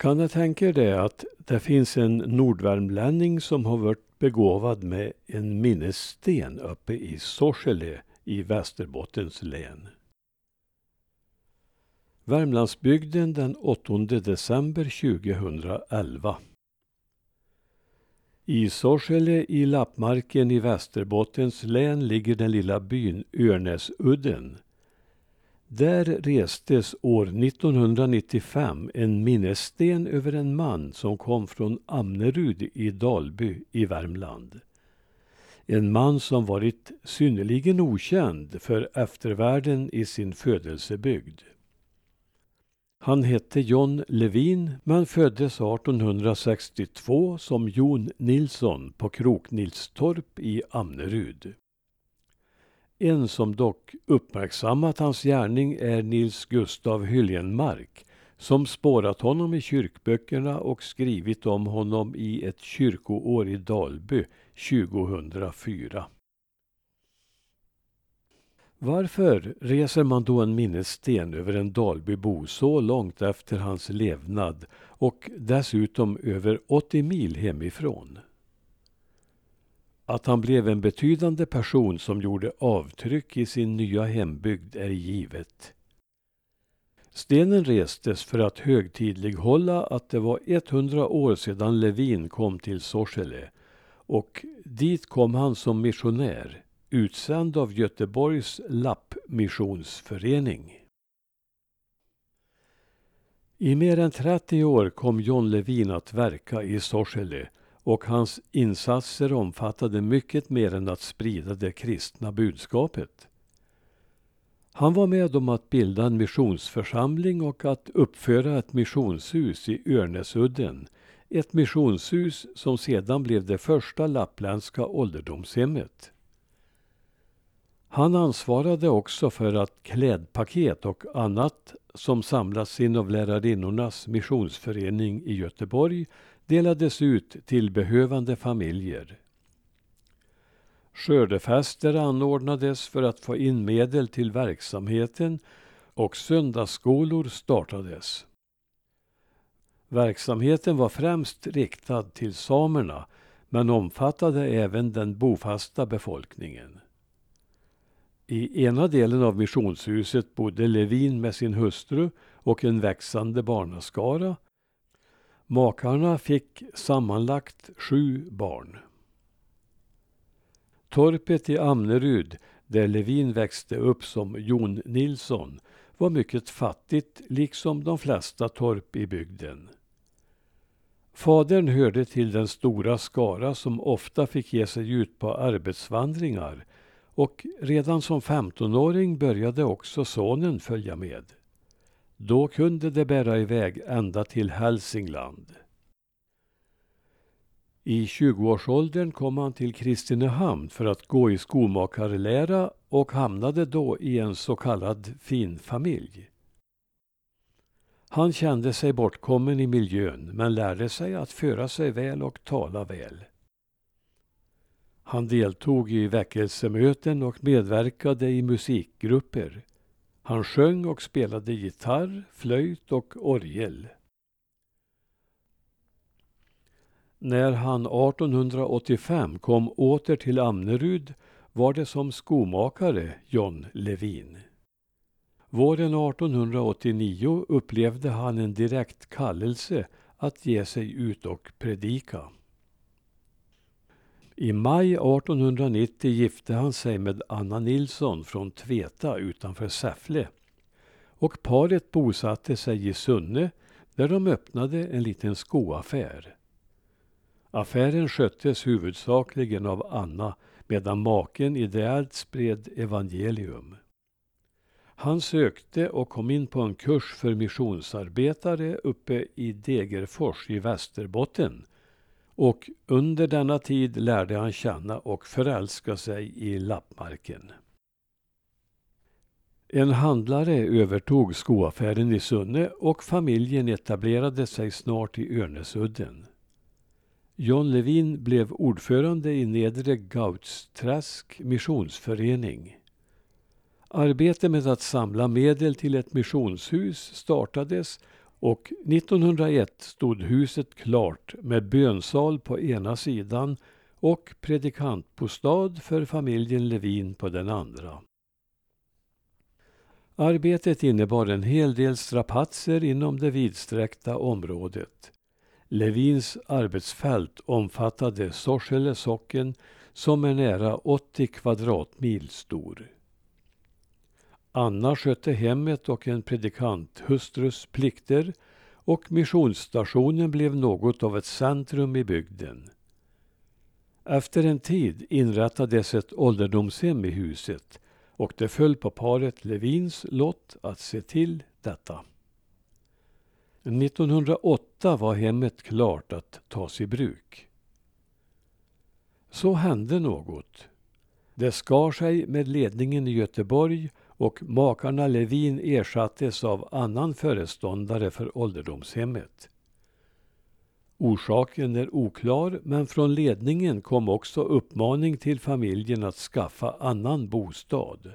Kan jag tänka er det att det finns en nordvärmlänning som har varit begåvad med en minnessten uppe i Sorsele i Västerbottens län. Värmlandsbygden den 8 december 2011. I Sorsele i Lappmarken i Västerbottens län ligger den lilla byn Örnäsudden där restes år 1995 en minnessten över en man som kom från Amnerud i Dalby i Värmland. En man som varit synnerligen okänd för eftervärlden i sin födelsebygd. Han hette John Levin men föddes 1862 som Jon Nilsson på Kroknilstorp i Amnerud. En som dock uppmärksammat hans gärning är Nils Gustav Hyljenmark som spårat honom i kyrkböckerna och skrivit om honom i ett kyrkoår i Dalby 2004. Varför reser man då en minnessten över en Dalbybo så långt efter hans levnad och dessutom över 80 mil hemifrån? Att han blev en betydande person som gjorde avtryck i sin nya hembygd är givet. Stenen restes för att högtidlighålla att det var 100 år sedan Levin kom till Sorsele och dit kom han som missionär, utsänd av Göteborgs lappmissionsförening. I mer än 30 år kom John Levin att verka i Sorsele och hans insatser omfattade mycket mer än att sprida det kristna budskapet. Han var med om att bilda en missionsförsamling och att uppföra ett missionshus i Örnäsudden. Ett missionshus som sedan blev det första lappländska ålderdomshemmet. Han ansvarade också för att klädpaket och annat som samlats in av lärarinnornas missionsförening i Göteborg delades ut till behövande familjer. Skördefester anordnades för att få in medel till verksamheten och söndagsskolor startades. Verksamheten var främst riktad till samerna men omfattade även den bofasta befolkningen. I ena delen av missionshuset bodde Levin med sin hustru och en växande barnaskara Makarna fick sammanlagt sju barn. Torpet i Amnerud, där Levin växte upp som Jon Nilsson, var mycket fattigt, liksom de flesta torp i bygden. Fadern hörde till den stora skara som ofta fick ge sig ut på arbetsvandringar och redan som 15-åring började också sonen följa med. Då kunde det bära iväg ända till Hälsingland. I 20-årsåldern kom han till Kristinehamn för att gå i skomakarlära och hamnade då i en så kallad finfamilj. Han kände sig bortkommen i miljön men lärde sig att föra sig väl och tala väl. Han deltog i väckelsemöten och medverkade i musikgrupper. Han sjöng och spelade gitarr, flöjt och orgel. När han 1885 kom åter till Amnerud var det som skomakare John Levin. Våren 1889 upplevde han en direkt kallelse att ge sig ut och predika. I maj 1890 gifte han sig med Anna Nilsson från Tveta utanför Säffle. Och paret bosatte sig i Sunne där de öppnade en liten skoaffär. Affären sköttes huvudsakligen av Anna medan maken ideellt spred evangelium. Han sökte och kom in på en kurs för missionsarbetare uppe i Degerfors i Västerbotten och under denna tid lärde han känna och förälska sig i lappmarken. En handlare övertog skoaffären i Sunne och familjen etablerade sig snart i Örnesudden. John Levin blev ordförande i Nedre Gautsträsk missionsförening. Arbetet med att samla medel till ett missionshus startades och 1901 stod huset klart med bönsal på ena sidan och predikantbostad för familjen Levin på den andra. Arbetet innebar en hel del strapatser inom det vidsträckta området. Levins arbetsfält omfattade Sorsele socken som är nära 80 kvadratmil stor. Anna skötte hemmet och en predikanthustrus plikter och missionsstationen blev något av ett centrum i bygden. Efter en tid inrättades ett ålderdomshem i huset och det föll på paret Levins lott att se till detta. 1908 var hemmet klart att tas i bruk. Så hände något. Det skar sig med ledningen i Göteborg och makarna Levin ersattes av annan föreståndare för ålderdomshemmet. Orsaken är oklar men från ledningen kom också uppmaning till familjen att skaffa annan bostad.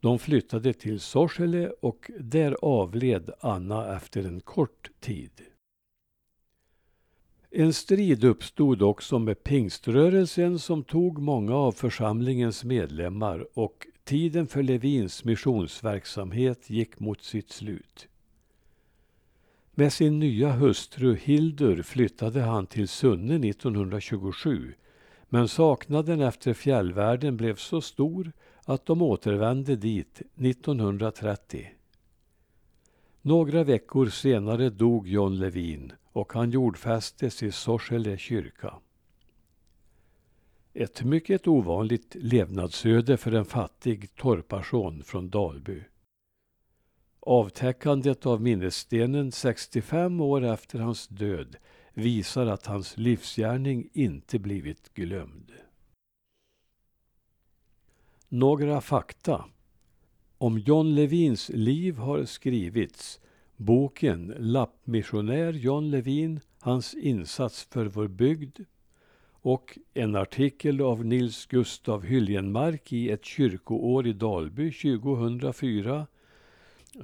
De flyttade till Sorsele och där avled Anna efter en kort tid. En strid uppstod också med pingströrelsen som tog många av församlingens medlemmar och tiden för Levins missionsverksamhet gick mot sitt slut. Med sin nya hustru Hildur flyttade han till Sunne 1927 men saknaden efter fjällvärlden blev så stor att de återvände dit 1930. Några veckor senare dog John Levin och han jordfästes i Sorsele kyrka. Ett mycket ovanligt levnadsöde för en fattig torparson från Dalby. Avtäckandet av minnesstenen 65 år efter hans död visar att hans livsgärning inte blivit glömd. Några fakta. Om John Levins liv har skrivits boken Lappmissionär John Levin, hans insats för vår bygd och en artikel av Nils Gustav Hyljenmark i Ett kyrkoår i Dalby 2004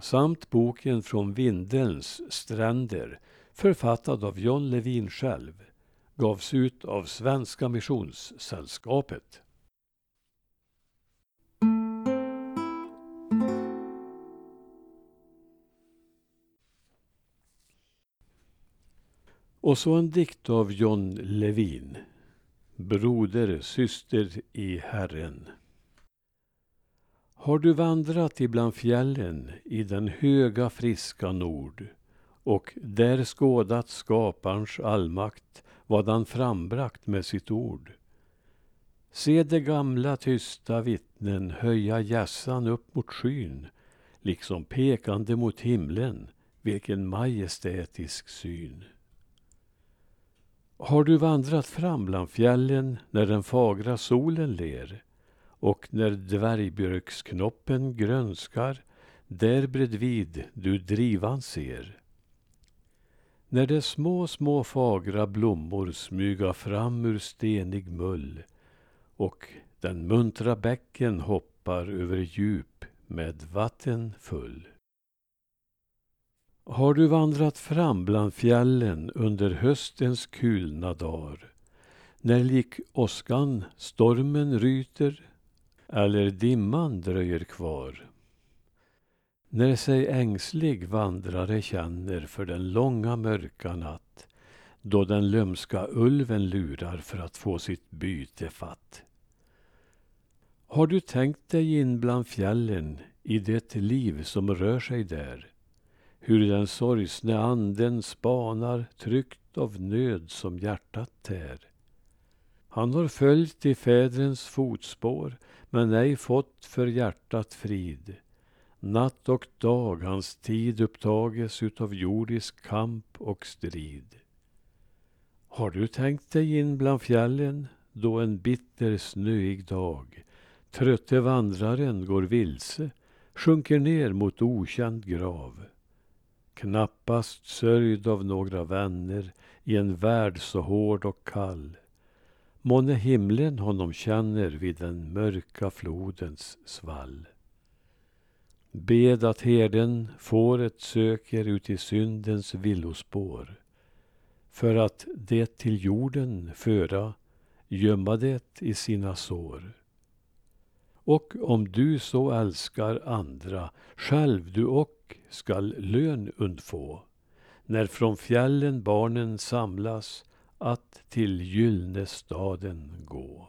samt boken Från Vindelns stränder författad av John Levin själv gavs ut av Svenska Missionssällskapet. Och så en dikt av John Levin. Broder, syster i Herren. Har du vandrat ibland fjällen i den höga friska nord och där skådat skaparns allmakt vad han frambragt med sitt ord. Se de gamla tysta vittnen höja hjässan upp mot skyn liksom pekande mot himlen, vilken majestätisk syn. Har du vandrat fram bland fjällen när den fagra solen ler och när dvärgbjörksknoppen grönskar där bredvid du drivan ser. När de små, små fagra blommor smyga fram ur stenig mull och den muntra bäcken hoppar över djup med vatten full. Har du vandrat fram bland fjällen under höstens kulna dar när lik åskan stormen ryter eller dimman dröjer kvar? När sig ängslig vandrare känner för den långa mörka natt då den lömska ulven lurar för att få sitt byte fatt. Har du tänkt dig in bland fjällen i det liv som rör sig där? Hur den sorgsne anden spanar tryckt av nöd som hjärtat tär. Han har följt i fädrens fotspår men ej fått för hjärtat frid. Natt och dag hans tid upptages utav jordisk kamp och strid. Har du tänkt dig in bland fjällen då en bitter snöig dag trötte vandraren går vilse, sjunker ner mot okänd grav knappast sörjd av några vänner i en värld så hård och kall. Månne himlen honom känner vid den mörka flodens svall. Bed att herden fåret söker ut i syndens villospår för att det till jorden föra, gömma det i sina sår. Och om du så älskar andra, själv du och skall lön undfå, när från fjällen barnen samlas att till gyllne staden gå.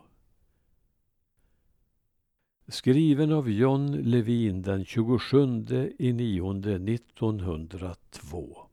Skriven av John Levin den 27 i nionde 1902